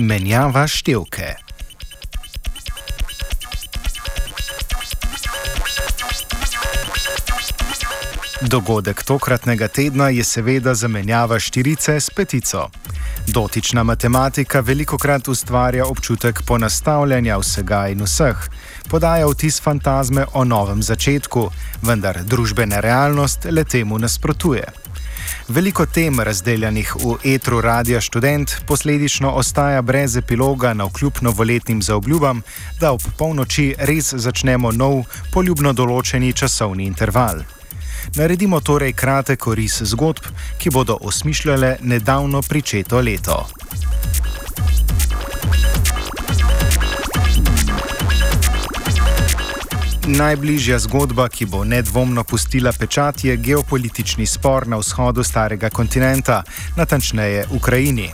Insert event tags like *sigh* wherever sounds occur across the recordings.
Menjava števke. Dogodek tokratnega tedna je seveda zamenjava štirice s petico. Dotična matematika veliko krat ustvarja občutek ponastavljanja vsega in vseh, podaja vtis fantazme o novem začetku, vendar družbena realnost le temu nasprotuje. Veliko tem razdeljenih v etru Radia Student posledično ostaja brez epiloga na vkljub novoletnim zaobljubam, da ob polnoči res začnemo nov, poljubno določeni časovni interval. Naredimo torej kratek oris zgodb, ki bodo osmišljale nedavno pričeto leto. Najbližja zgodba, ki bo nedvomno pustila pečat, je geopolitični spor na vzhodu starega kontinenta, natančneje Ukrajini.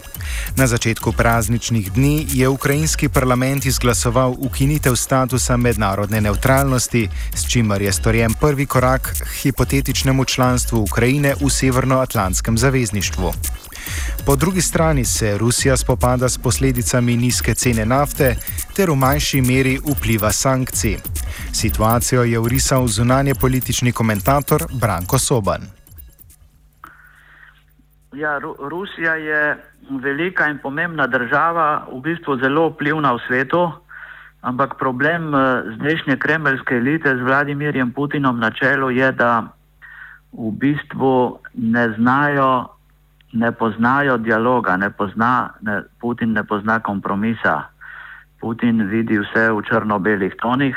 Na začetku prazničnih dni je ukrajinski parlament izglasoval ukinitev statusa mednarodne neutralnosti, s čimer je storjen prvi korak k hipotetičnemu članstvu Ukrajine v Severnoatlantskem zavezništvu. Po drugi strani se Rusija spopada s posledicami nizke cene nafte ter v manjši meri vpliva sankcij. Situacijo je urisal zunanje politični komentator Branko Soban. Ja, Ru Rusija je velika in pomembna država, v bistvu zelo vplivna v svetu, ampak problem zdajšnje kremeljske elite z Vladimirjem Putinom na čelu je, da v bistvu ne znajo ne poznajo dialoga, ne pozna, ne, Putin ne pozna kompromisa. Putin vidi vse v črno-belih tonih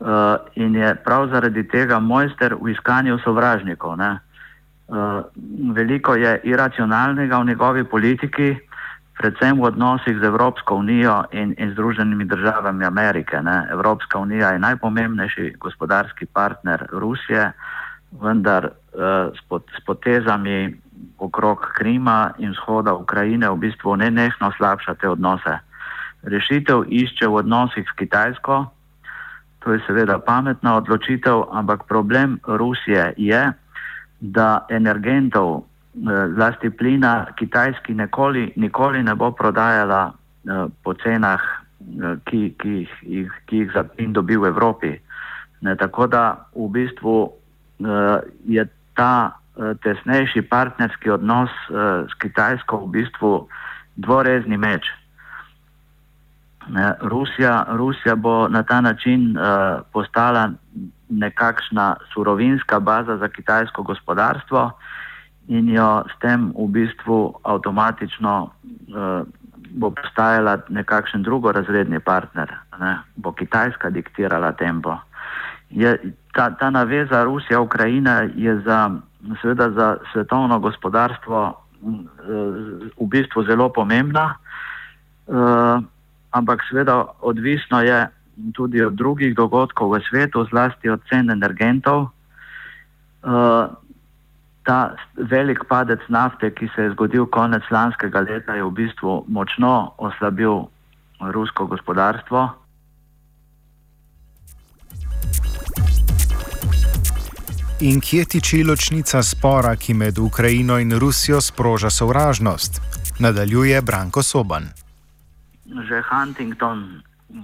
uh, in je prav zaradi tega mojster v iskanju sovražnikov. Uh, veliko je iracionalnega v njegovi politiki, predvsem v odnosih z Evropsko unijo in, in Združenimi državami Amerike. Ne? Evropska unija je najpomembnejši gospodarski partner Rusije, vendar uh, s, pot, s potezami okrog Krima in vzhoda Ukrajine v bistvu ne nehno slabša te odnose. Rešitev išče v odnosih s Kitajsko, to je seveda pametna odločitev, ampak problem Rusije je, da energentov, zlasti plina, Kitajski nikoli, nikoli ne bo prodajala po cenah, ki, ki, jih, ki jih za plin dobi v Evropi. Ne, tako da v bistvu je ta tesnejši partnerski odnos s Kitajsko v bistvu dvorezni meč. Rusija, Rusija bo na ta način uh, postala nekakšna surovinska baza za kitajsko gospodarstvo in jo s tem v bistvu avtomatično uh, bo postajala nekakšen drugorazredni partner. Ne, bo Kitajska diktirala tempo. Je, ta, ta naveza Rusija-Ukrajina je za seveda za svetovno gospodarstvo v bistvu zelo pomembna, ampak seveda odvisno je tudi od drugih dogodkov v svetu, zlasti od cen energentov. Ta velik padec nafte, ki se je zgodil konec lanskega leta, je v bistvu močno oslabil rusko gospodarstvo. In kje tiči ločnica spora, ki med Ukrajino in Rusijo sproža sovražnost? Nadaljuje Branko Soban. Že Huntington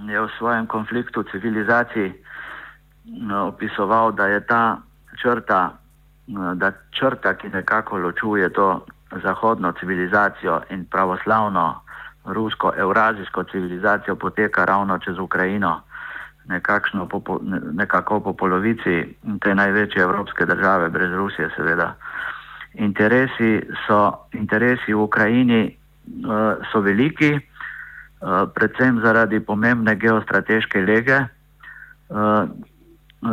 je v svojem konfliktu civilizacij opisoval, da je ta črta da črta, ki nekako ločuje to zahodno civilizacijo in pravoslavno rusko-eurazijsko civilizacijo, poteka ravno čez Ukrajino, po, nekako po polovici te največje evropske države, brez Rusije, seveda. Interesi, so, interesi v Ukrajini uh, so veliki, uh, predvsem zaradi pomembne geostrateške lege. Uh,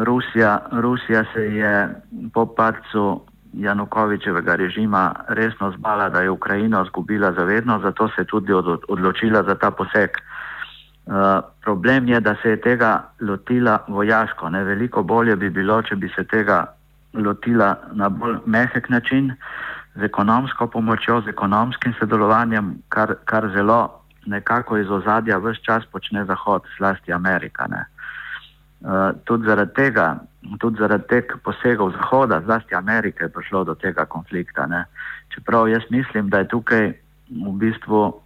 Rusija, Rusija se je po padcu Janukovičevega režima resno zbala, da je Ukrajino zgubila zavedno, zato se je tudi odločila za ta poseg. Uh, problem je, da se je tega lotila vojaško. Ne? Veliko bolje bi bilo, če bi se tega lotila na bolj mehek način, z ekonomsko pomočjo, z ekonomskim sodelovanjem, kar, kar zelo nekako iz ozadja vse čas počne Zahod, zlasti Amerika. Ne? Uh, tudi zaradi tega, tudi zaradi teh posegov Zahoda, zlasti Amerike, je prišlo do tega konflikta. Ne. Čeprav jaz mislim, da je tukaj v bistvu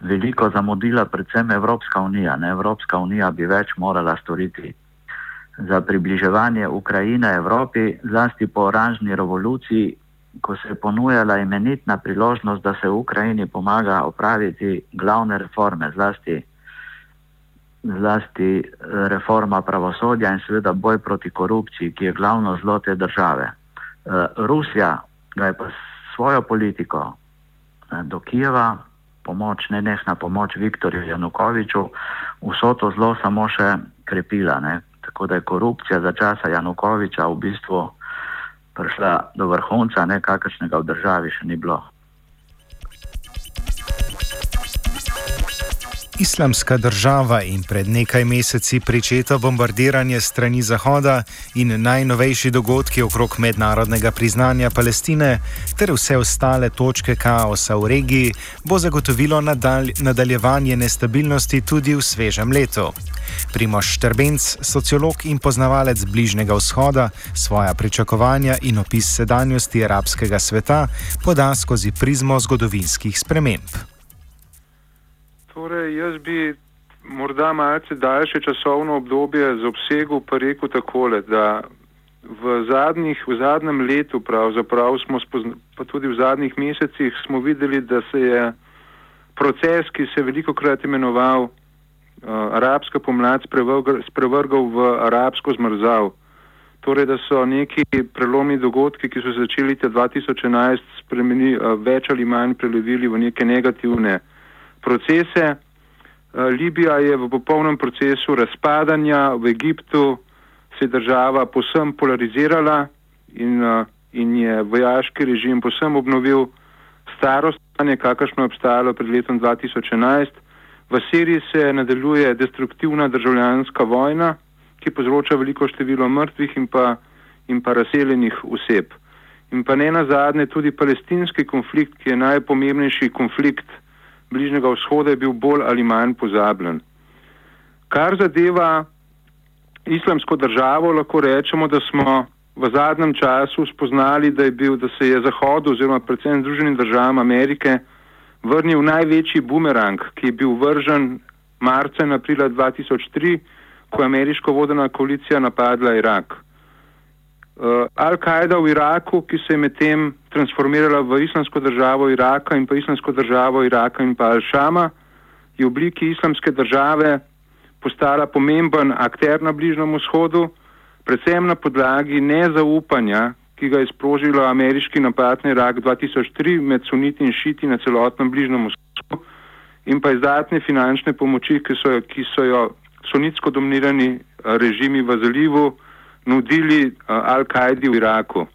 veliko zamudila predvsem Evropska unija. Ne. Evropska unija bi več morala storiti za približevanje Ukrajine Evropi, zlasti po oranžni revoluciji, ko se je ponujala imenitna priložnost, da se v Ukrajini pomaga opraviti glavne reforme, zlasti zlasti eh, reforma pravosodja in seveda boj proti korupciji, ki je glavno zlo te države. Eh, Rusija ga je pa svojo politiko eh, do Kijeva, pomoč, nenehna pomoč Viktorju Janukoviču, vso to zlo samo še krepila. Ne? Tako da je korupcija za časa Janukoviča v bistvu prišla do vrhunca, ne kakršnega v državi še ni bilo. Islamska država in pred nekaj meseci pričeto bombardiranje strani Zahoda in najnovejši dogodki okrog mednarodnega priznanja Palestine ter vse ostale točke kaosa v regiji bo zagotovilo nadalj, nadaljevanje nestabilnosti tudi v svežem letu. Primoš Štrbenc, sociolog in poznavalec Bližnjega vzhoda, svoja pričakovanja in opis sedanjosti arabskega sveta poda skozi prizmo zgodovinskih sprememb. Torej, jaz bi morda malce daljše časovno obdobje z obsegu pa rekel takole, da v, zadnjih, v zadnjem letu, pravzaprav smo spozna, pa tudi v zadnjih mesecih, smo videli, da se je proces, ki se je veliko krat imenoval uh, arabska pomlad, sprevrgal v arabsko zmrzav. Torej, da so neki prelomni dogodki, ki so začeli leta 2011, spremeni, uh, več ali manj prelevili v neke negativne procese. Eh, Libija je v popolnem procesu razpadanja, v Egiptu se je država posem polarizirala in, eh, in je vojaški režim posem obnovil staro stanje, kakršno je obstajalo pred letom 2011. V Siriji se nadaljuje destruktivna državljanska vojna, ki povzroča veliko število mrtvih in pa, in pa razseljenih oseb. In pa ne na zadnje tudi palestinski konflikt, ki je najpomembnejši konflikt Bližnjega vzhoda je bil bolj ali manj pozabljen. Kar zadeva islamsko državo, lahko rečemo, da smo v zadnjem času spoznali, da, bil, da se je Zahodu oziroma predvsem Združenim državam Amerike vrnil največji bumerang, ki je bil vržen marca in aprila 2003, ko je ameriško vodena koalicija napadla Irak. Uh, Al-Kaida v Iraku, ki se je medtem transformirala v islamsko državo Iraka in pa islamsko državo Iraka in pa Al-Shama, je v obliki islamske države postala pomemben akter na Bližnjem vzhodu, predvsem na podlagi nezaupanja, ki ga je sprožilo ameriški napad na Irak 2003 med suniti in šiti na celotnem Bližnjem vzhodu in pa izdatne finančne pomoči, ki so, ki so jo sunitsko dominirani režimi v zalivu nudili uh, Al-Kaidi v Iraku.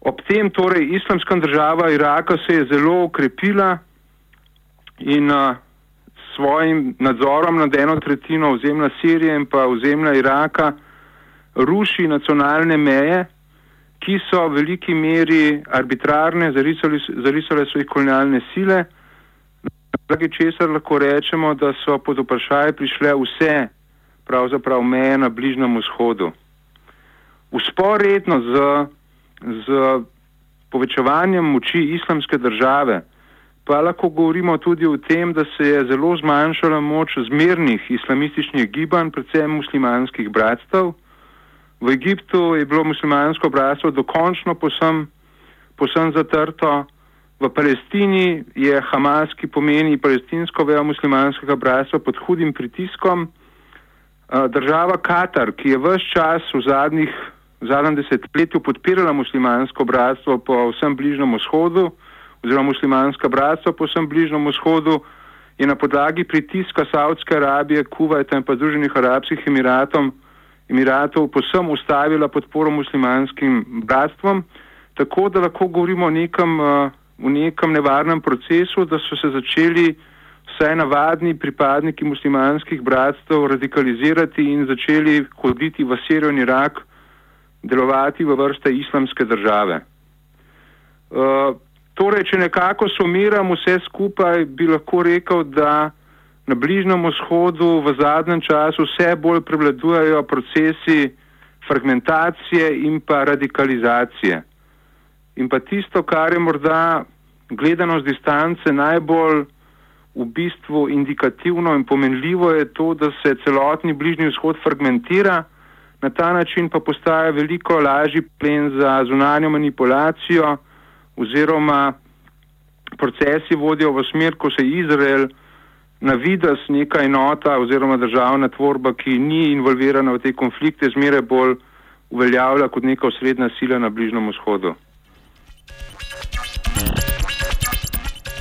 Ob tem torej islamska država Iraka se je zelo ukrepila in uh, svojim nadzorom nad eno tretjino ozemlja Sirije in pa ozemlja Iraka ruši nacionalne meje, ki so v veliki meri arbitrarne, zarisali, zarisale so jih kolonialne sile, podlagi česar lahko rečemo, da so pod vprašaj prišle vse pravzaprav meje na Bližnjem vzhodu. Usporedno z, z povečevanjem moči islamske države, pa lahko govorimo tudi o tem, da se je zelo zmanjšala moč zmernih islamističnih gibanj, predvsem muslimanskih bratstv. V Egiptu je bilo muslimansko bratstvo dokončno posem, posem zatrto. V Palestini je Hamas, ki pomeni palestinsko vejo muslimanskega bratstva, pod hudim pritiskom. Država Katar, ki je vse čas v zadnjih, zadnjem desetletju podpirala muslimansko bratstvo po vsem bližnjem vzhodu, oziroma muslimanska bratstva po vsem bližnjem vzhodu, je na podlagi pritiska Saudske Arabije, Kuvajta in pa Združenih arabskih emiratom, emiratov posem ustavila podporo muslimanskim bratstvom, tako da lahko govorimo o nekem, v nekem nevarnem procesu, da so se začeli vsaj navadni pripadniki muslimanskih bratstv radikalizirati in začeli hoditi v Sirijo in Irak, delovati v vrste islamske države. Uh, torej, če nekako sumiram vse skupaj, bi lahko rekel, da na Bližnjem vzhodu v zadnjem času vse bolj prevladujejo procesi fragmentacije in pa radikalizacije. In pa tisto, kar je morda gledano z distance najbolj v bistvu indikativno in pomenljivo, je to, da se celotni Bližnji vzhod fragmentira, na ta način pa postaja veliko lažji plen za zunanjo manipulacijo oziroma procesi vodijo v smer, ko se Izrael na vides neka enota oziroma državna tvorba, ki ni involvirana v te konflikte, zmeraj bolj uveljavlja kot neka osrednja sila na Bližnjem vzhodu.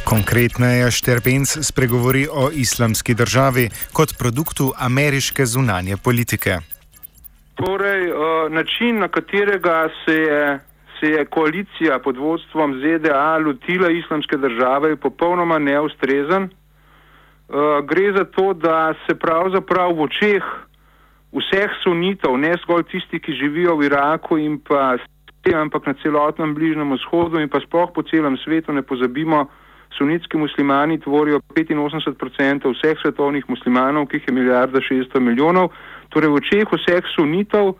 Konkretneje Šterbenc spregovori o islamski državi kot produktu ameriške zunanje politike. Torej, način, na katerega se je, se je koalicija pod vodstvom ZDA lotila islamske države, je popolnoma neustrezen. Gre za to, da se pravzaprav v očeh vseh sunitov, ne zgolj tisti, ki živijo v Iraku in pa ampak na celotnem bližnjem vzhodu in pa sploh po celem svetu, ne pozabimo, sunitski muslimani tvorijo 85% vseh svetovnih muslimanov, ki jih je milijarda 600 milijonov. Torej v očeh vseh sunitov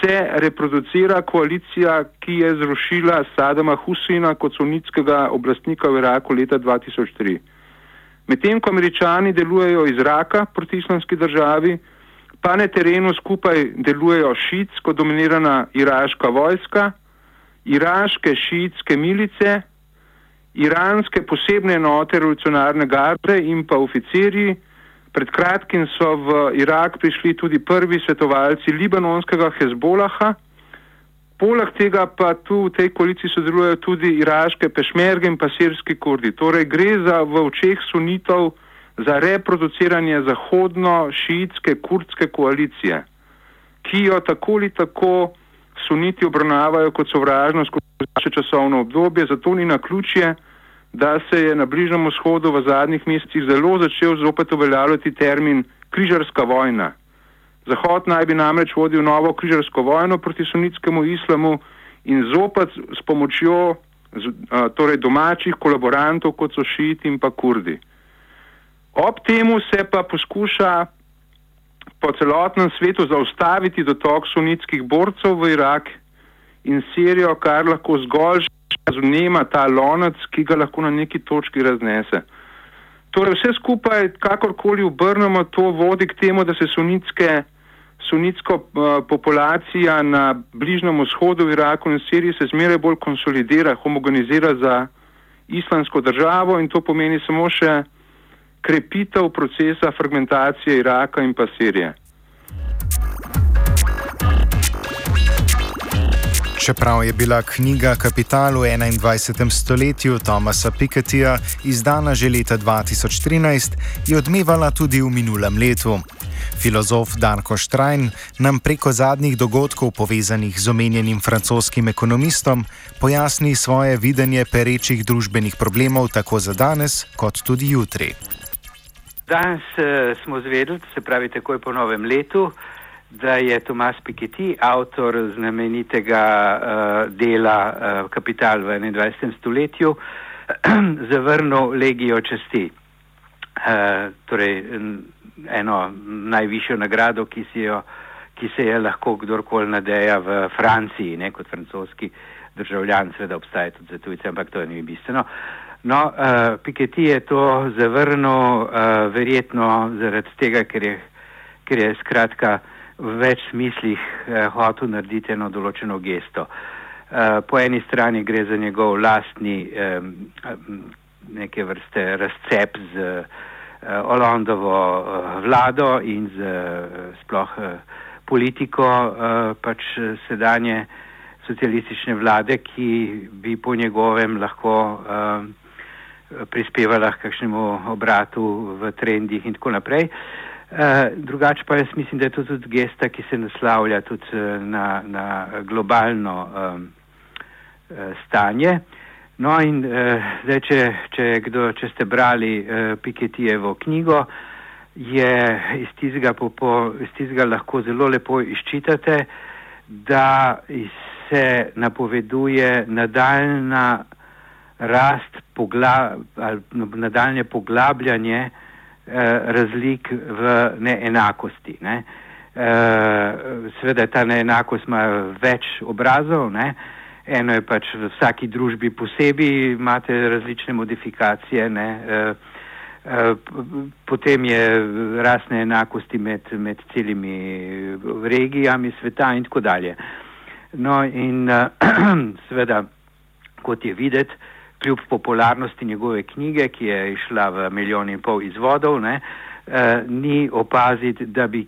se reproducira koalicija, ki je zrušila Sadama Husina kot sunitskega oblastnika v Iraku leta 2003. Medtem ko američani delujejo iz Iraka proti islamski državi, pa na terenu skupaj delujejo šiitsko dominirana iraška vojska, iraške šiitske milice, iranske posebne enote revolucionarne garde in pa oficirji. Pred kratkim so v Irak prišli tudi prvi svetovalci libanonskega Hezbolaha. Poleg tega pa tu v tej koaliciji sodelujejo tudi iraške pešmerge in pa sirski kurdi. Torej gre za v očeh sunitov za reproduciranje zahodno-šiitske kurdske koalicije, ki jo tako ali tako suniti obravnavajo kot sovražnost skozi časovno obdobje, zato ni na ključje, da se je na Bližnjem vzhodu v zadnjih mesecih zelo začel zopet uveljavljati termin križarska vojna. Zahod naj bi namreč vodil novo križarsko vojno proti sunitskemu islamu in zopet s pomočjo torej domačih kolaborantov, kot so šiiti in pa kurdi. Ob temu se pa poskuša po celotnem svetu zaustaviti dotok sunitskih borcev v Irak in Sirijo, kar lahko zgolj razumema ta lonec, ki ga lahko na neki točki raznese. Torej vse skupaj, kakorkoli obrnemo, to vodi k temu, da se sunitske, sunitsko uh, populacija na Bližnjem vzhodu, v Iraku in Siriji se zmeraj bolj konsolidira, homogenizira za islamsko državo in to pomeni samo še krepitev procesa fragmentacije Iraka in pa Sirije. Čeprav je bila knjiga Kapital v 21. stoletju Tomasa Pikettyja izdana že leta 2013, je odmevala tudi v minulem letu. Filozof Darko Štrajn nam preko zadnjih dogodkov povezanih z omenjenim francoskim ekonomistom pojasni svoje videnje perečih družbenih problemov tako za danes kot tudi jutri. Danes uh, smo zvedeli, se pravi takoj po novem letu, da je Tomas Piketty, avtor znamenitega uh, dela uh, Kapital v 21. stoletju, *clears throat* zavrnil legijo časti. Uh, torej, eno najvišjo nagrado, ki, jo, ki se je lahko kdorkoli nadeja v Franciji, ne kot francoski državljan, seveda obstaja tudi za tujce, ampak to ni bistveno. No, uh, Piketty je to zavrnil uh, verjetno zaradi tega, ker je, ker je skratka v več smislih uh, hotel narediti eno določeno gesto. Uh, po eni strani gre za njegov lastni um, neke vrste razcep z uh, Olandovo uh, vlado in z uh, sploh uh, politiko uh, pač sedanje socialistične vlade, ki bi po njegovem lahko uh, prispevala k kakšnemu obratu v trendih in tako naprej. Uh, drugače pa jaz mislim, da je to tudi gesta, ki se naslavlja tudi uh, na, na globalno um, stanje. No in uh, zdaj, če, če, kdo, če ste brali uh, Piketijevo knjigo, je iz tizga, po, po, iz tizga lahko zelo lepo izčitate, da se napoveduje nadaljna rast pogla, nadaljne poglabljanje eh, razlik v neenakosti. Ne. Eh, Sveda ta neenakost ima več obrazov, ne. eno je pač v vsaki družbi posebej, imate različne modifikacije, ne. Eh, eh potem je rasne enakosti med, med celimi regijami sveta in tako dalje. No in eh, *clears throat* seveda, kot je videti, kljub popularnosti njegove knjige, ki je išla v milijon in pol izvodov, ne, eh, ni opaziti, da bi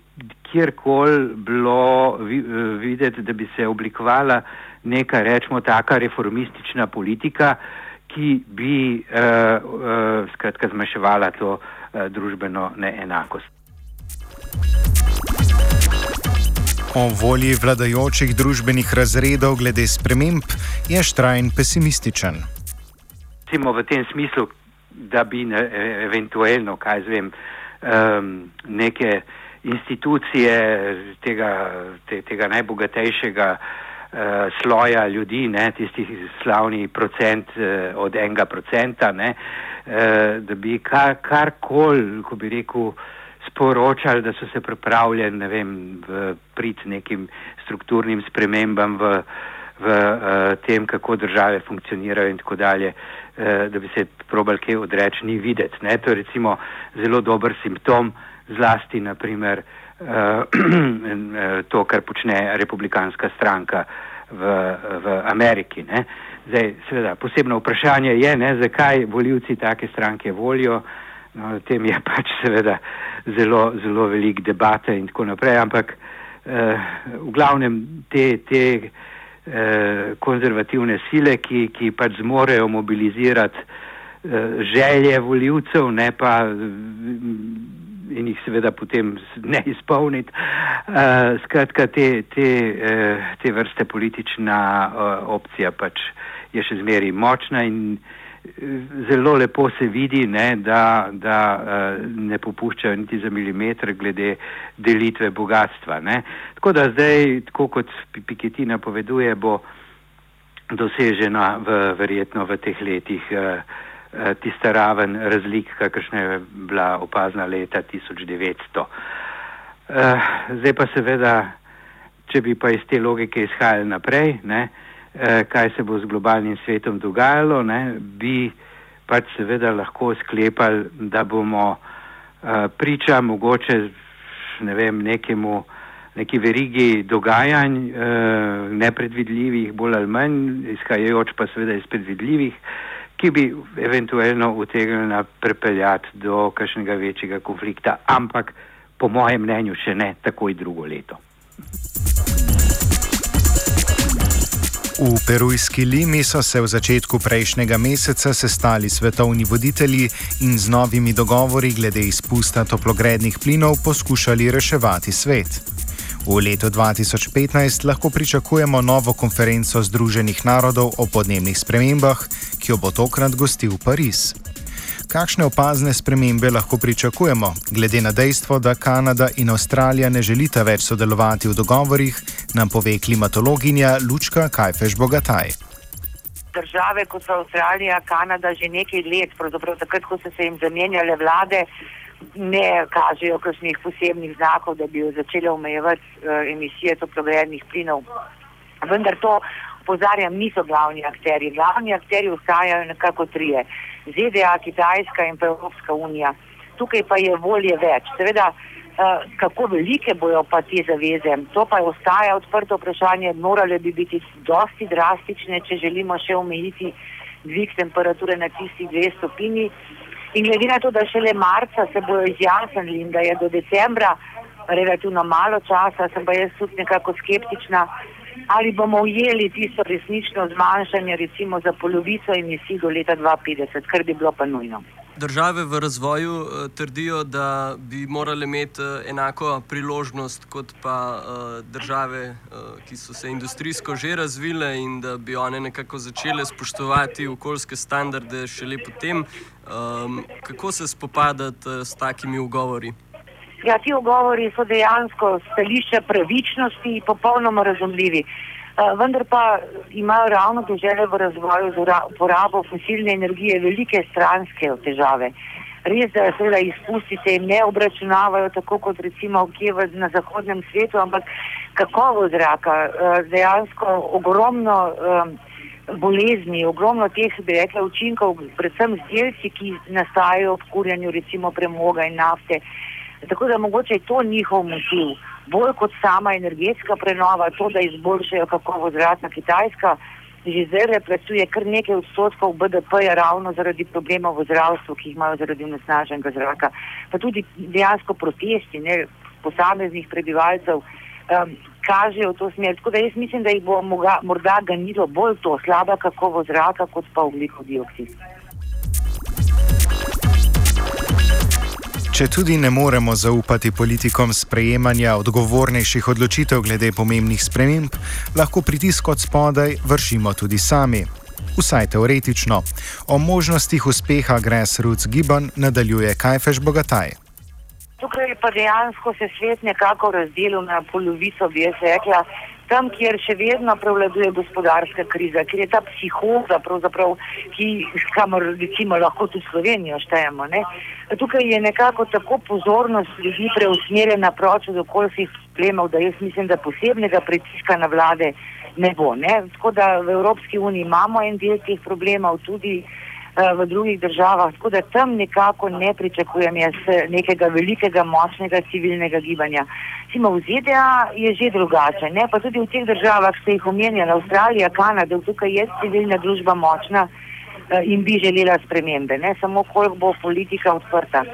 kjerkoli bilo eh, videti, da bi se oblikovala neka, rečemo, taka reformistična politika, ki bi eh, eh, skratka zmanjševala to eh, družbeno neenakost. O volji vladajočih družbenih razredov glede sprememb je Štrajn pesimističen recimo v tem smislu, da bi ne, e, eventualno, kaj zvem, um, neke institucije tega, te, tega najbogatejšega uh, sloja ljudi, ne, tistih slavni procent uh, od enega procenta, ne, uh, da bi kar, karkoli, ko bi rekel, sporočali, da so se pripravljeni, ne vem, prid nekim strukturnim spremembam v, v uh, tem, kako države funkcionirajo in tako dalje. Eh, da bi se probal kaj odreči, ni videti. Ne? To je recimo zelo dober simptom, zlasti naprimer *clears throat* eh, to, kar počne republikanska stranka v, v Ameriki. Ne? Zdaj, seveda, posebno vprašanje je, ne, zakaj voljivci take stranke volijo. No, o tem je pač seveda zelo, zelo velik debate in tako naprej, ampak eh, v glavnem te, te eh, Eh, konzervativne sile, ki, ki pač zmorejo mobilizirati eh, želje voljivcev, ne pa mm, in jih seveda potem *laughs* ne izpolniti. Uh, skratka, te, te, te vrste politična uh, opcija pač je še zmeri močna in uh, zelo lepo se vidi, ne, da, da uh, ne popuščajo niti za milimeter glede delitve bogatstva. Ne. Tako da zdaj, tako kot Pikettina poveduje, bo dosežena v, verjetno v teh letih uh, uh, tista raven razlik, kakršna je bila opazna leta 1900. Uh, zdaj pa seveda, če bi pa iz te logike izhajali naprej, ne, eh, kaj se bo z globalnim svetom dogajalo, ne, bi pač seveda lahko sklepali, da bomo eh, priča mogoče ne vem, nekemu, neki verigi dogajanj, eh, nepredvidljivih, bolj ali manj, izhajajoč pa seveda iz predvidljivih, ki bi eventualno utegnili pripeljati do kakšnega večjega konflikta, ampak po mojem mnenju še ne takoj drugo leto. V perujski Limi so se v začetku prejšnjega meseca sestali svetovni voditelji in z novimi dogovori glede izpusta toplogrednih plinov poskušali reševati svet. V letu 2015 lahko pričakujemo novo konferenco Združenih narodov o podnebnih spremembah, ki jo bo tokrat gostil Pariz kakšne opazne spremembe lahko pričakujemo, glede na dejstvo, da Kanada in Avstralija ne želita več sodelovati v dogovorih, nam pove klimatologinja Lučka Kajfeš Bogataj. Države, kot so Avstralija, Kanada, že nekaj let, pravzaprav takrat, ko so se jim zamenjale vlade, ne kažejo kakšnih posebnih znakov, da bi začele omejevati uh, emisije toplogrednih plinov. Vendar to opozarjam, niso glavni akteri. Glavni akteri ostajajo nekako trije. ZDA, Kitajska in pa Evropska unija. Tukaj pa je volje več. Seveda Uh, kako velike bojo pa te zaveze? To pa ostaja odprto vprašanje. Morale bi biti dosti drastične, če želimo še omejiti dvig temperature na tistih dve stopini. In glede na to, da šele marca se bojo izjasnili in da je do decembra relativno malo časa, sem pa jaz tudi nekako skeptična, ali bomo ujeli tisto resnično zmanjšanje recimo za polovico emisij do leta 2050, kar bi bilo pa nujno. Države v razvoju uh, trdijo, da bi morale imeti uh, enako priložnost kot pa uh, države, ki so se industrijsko že razvile in da bi one nekako začele spoštovati okoljske standarde šele potem. Um, kako se spopadati s takimi ugovori? Ja, ti ugovori so dejansko stališče pravičnosti popolnoma razumljivi. Uh, vendar pa imajo ravno države v razvoju z uporabo fosilne energije velike stranske težave. Res, da seveda izpusti se jim ne obračunavajo tako kot recimo v, na zahodnem svetu, ampak kakovo zraka, uh, dejansko ogromno um, bolezni, ogromno teh, bi rekla, učinkov, predvsem z delci, ki nastajajo ob kurjanju recimo premoga in nafte. Tako da mogoče je to njihov motiv, bolj kot sama energetska prenova, to, da izboljšajo kakovo zraka Kitajska. Že zdaj reprezentuje kar nekaj odstotkov BDP-ja ravno zaradi problemov v zdravstvu, ki jih imajo zaradi nesnaženega zraka. Pa tudi dejansko protesti ne, posameznih prebivalcev um, kažejo v to smer. Tako da jaz mislim, da jih bo moga, morda ganilo bolj to slaba kakovo zraka, kot pa ugljikov dioksid. Če tudi ne moremo zaupati politikom sprejemanja odgovornejših odločitev glede pomembnih sprememb, lahko pritisk od spodaj vršimo tudi sami. Vsaj teoretično. O možnostih uspeha Grassroots Gibbon nadaljuje Kajfeš Bogataj. Tukaj pa dejansko se svet nekako razdelil na polovico, bi jaz rekla, tam, kjer še vedno prevladuje gospodarska kriza, kjer je ta psihoza, ki kamor recimo lahko tudi Slovenijo štejemo. Ne? Tukaj je nekako tako pozornost ljudi preusmerjena proč od okoljskih problemov, da jaz mislim, da posebnega pritiska na vlade ne bo. Ne? Tako da v Evropski uniji imamo en del teh problemov tudi. Eh, v drugih državah, tako da tam nekako ne pričakujem jaz nekega velikega, močnega civilnega gibanja. Simo v ZDA je že drugače, ne? pa tudi v teh državah ste jih omenjali, Avstralija, Kanada, tukaj je civilna družba močna eh, in bi želela spremembe, ne samo koliko bo politika odprta.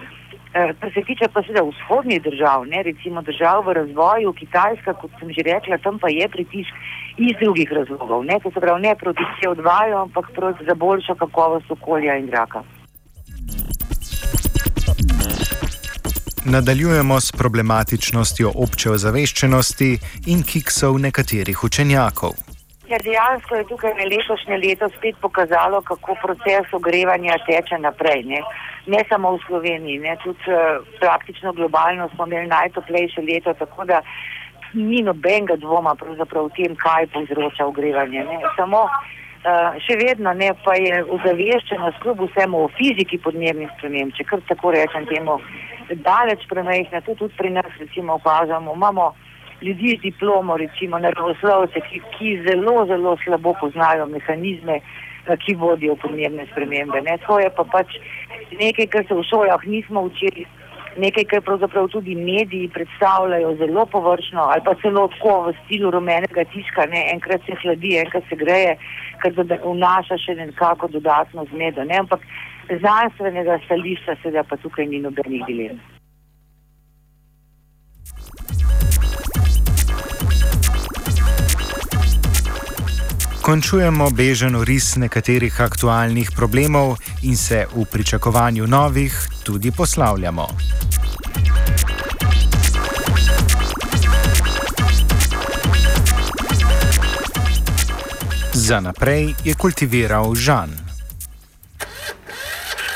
Eh, kar se tiče pa seveda vzhodnih držav, ne, recimo držav v razvoju, Kitajska, kot sem že rekla, tam pa je pritisk iz drugih razlogov. Ne, to se pravi ne proti CO2, ampak proti za boljšo kakovost okolja in zraka. Nadaljujemo s problematičnostjo obče ozaveščenosti in kiksov nekaterih učenjakov. Ker dejansko je tukaj letošnje leto spet pokazalo, kako proces ogrevanja teče naprej. Ne, ne samo v Sloveniji, ne, tudi uh, praktično globalno smo imeli najtoplejše leto, tako da ni nobenega dvoma v tem, kaj povzroča ogrevanje. Ne. Samo uh, še vedno ne, pa je ozaveščenost kljub vsemu o fiziki podnebnih sprememb, če kar tako rečem temu, daleč premajhna, to tudi pri nas recimo opažamo. Imamo ljudi z diplomo, recimo naravoslovce, ki, ki zelo, zelo slabo poznajo mehanizme, eh, ki vodijo podnebne spremembe. Ne. To je pa pač nekaj, kar se v šolah nismo učili, nekaj, kar pravzaprav tudi mediji predstavljajo zelo površno ali pa celo tako v stilu rumenega tiska, ne. enkrat se hladi, enkrat se greje, kar vnaša še nekako dodatno zmedo. Ne. Ampak znanstvenega stališča seveda pa tukaj ni nobenih dilem. Končujemo bežen ris nekaterih aktualnih problemov in se v pričakovanju novih tudi poslavljamo. Za naprej je kultiviral Žan.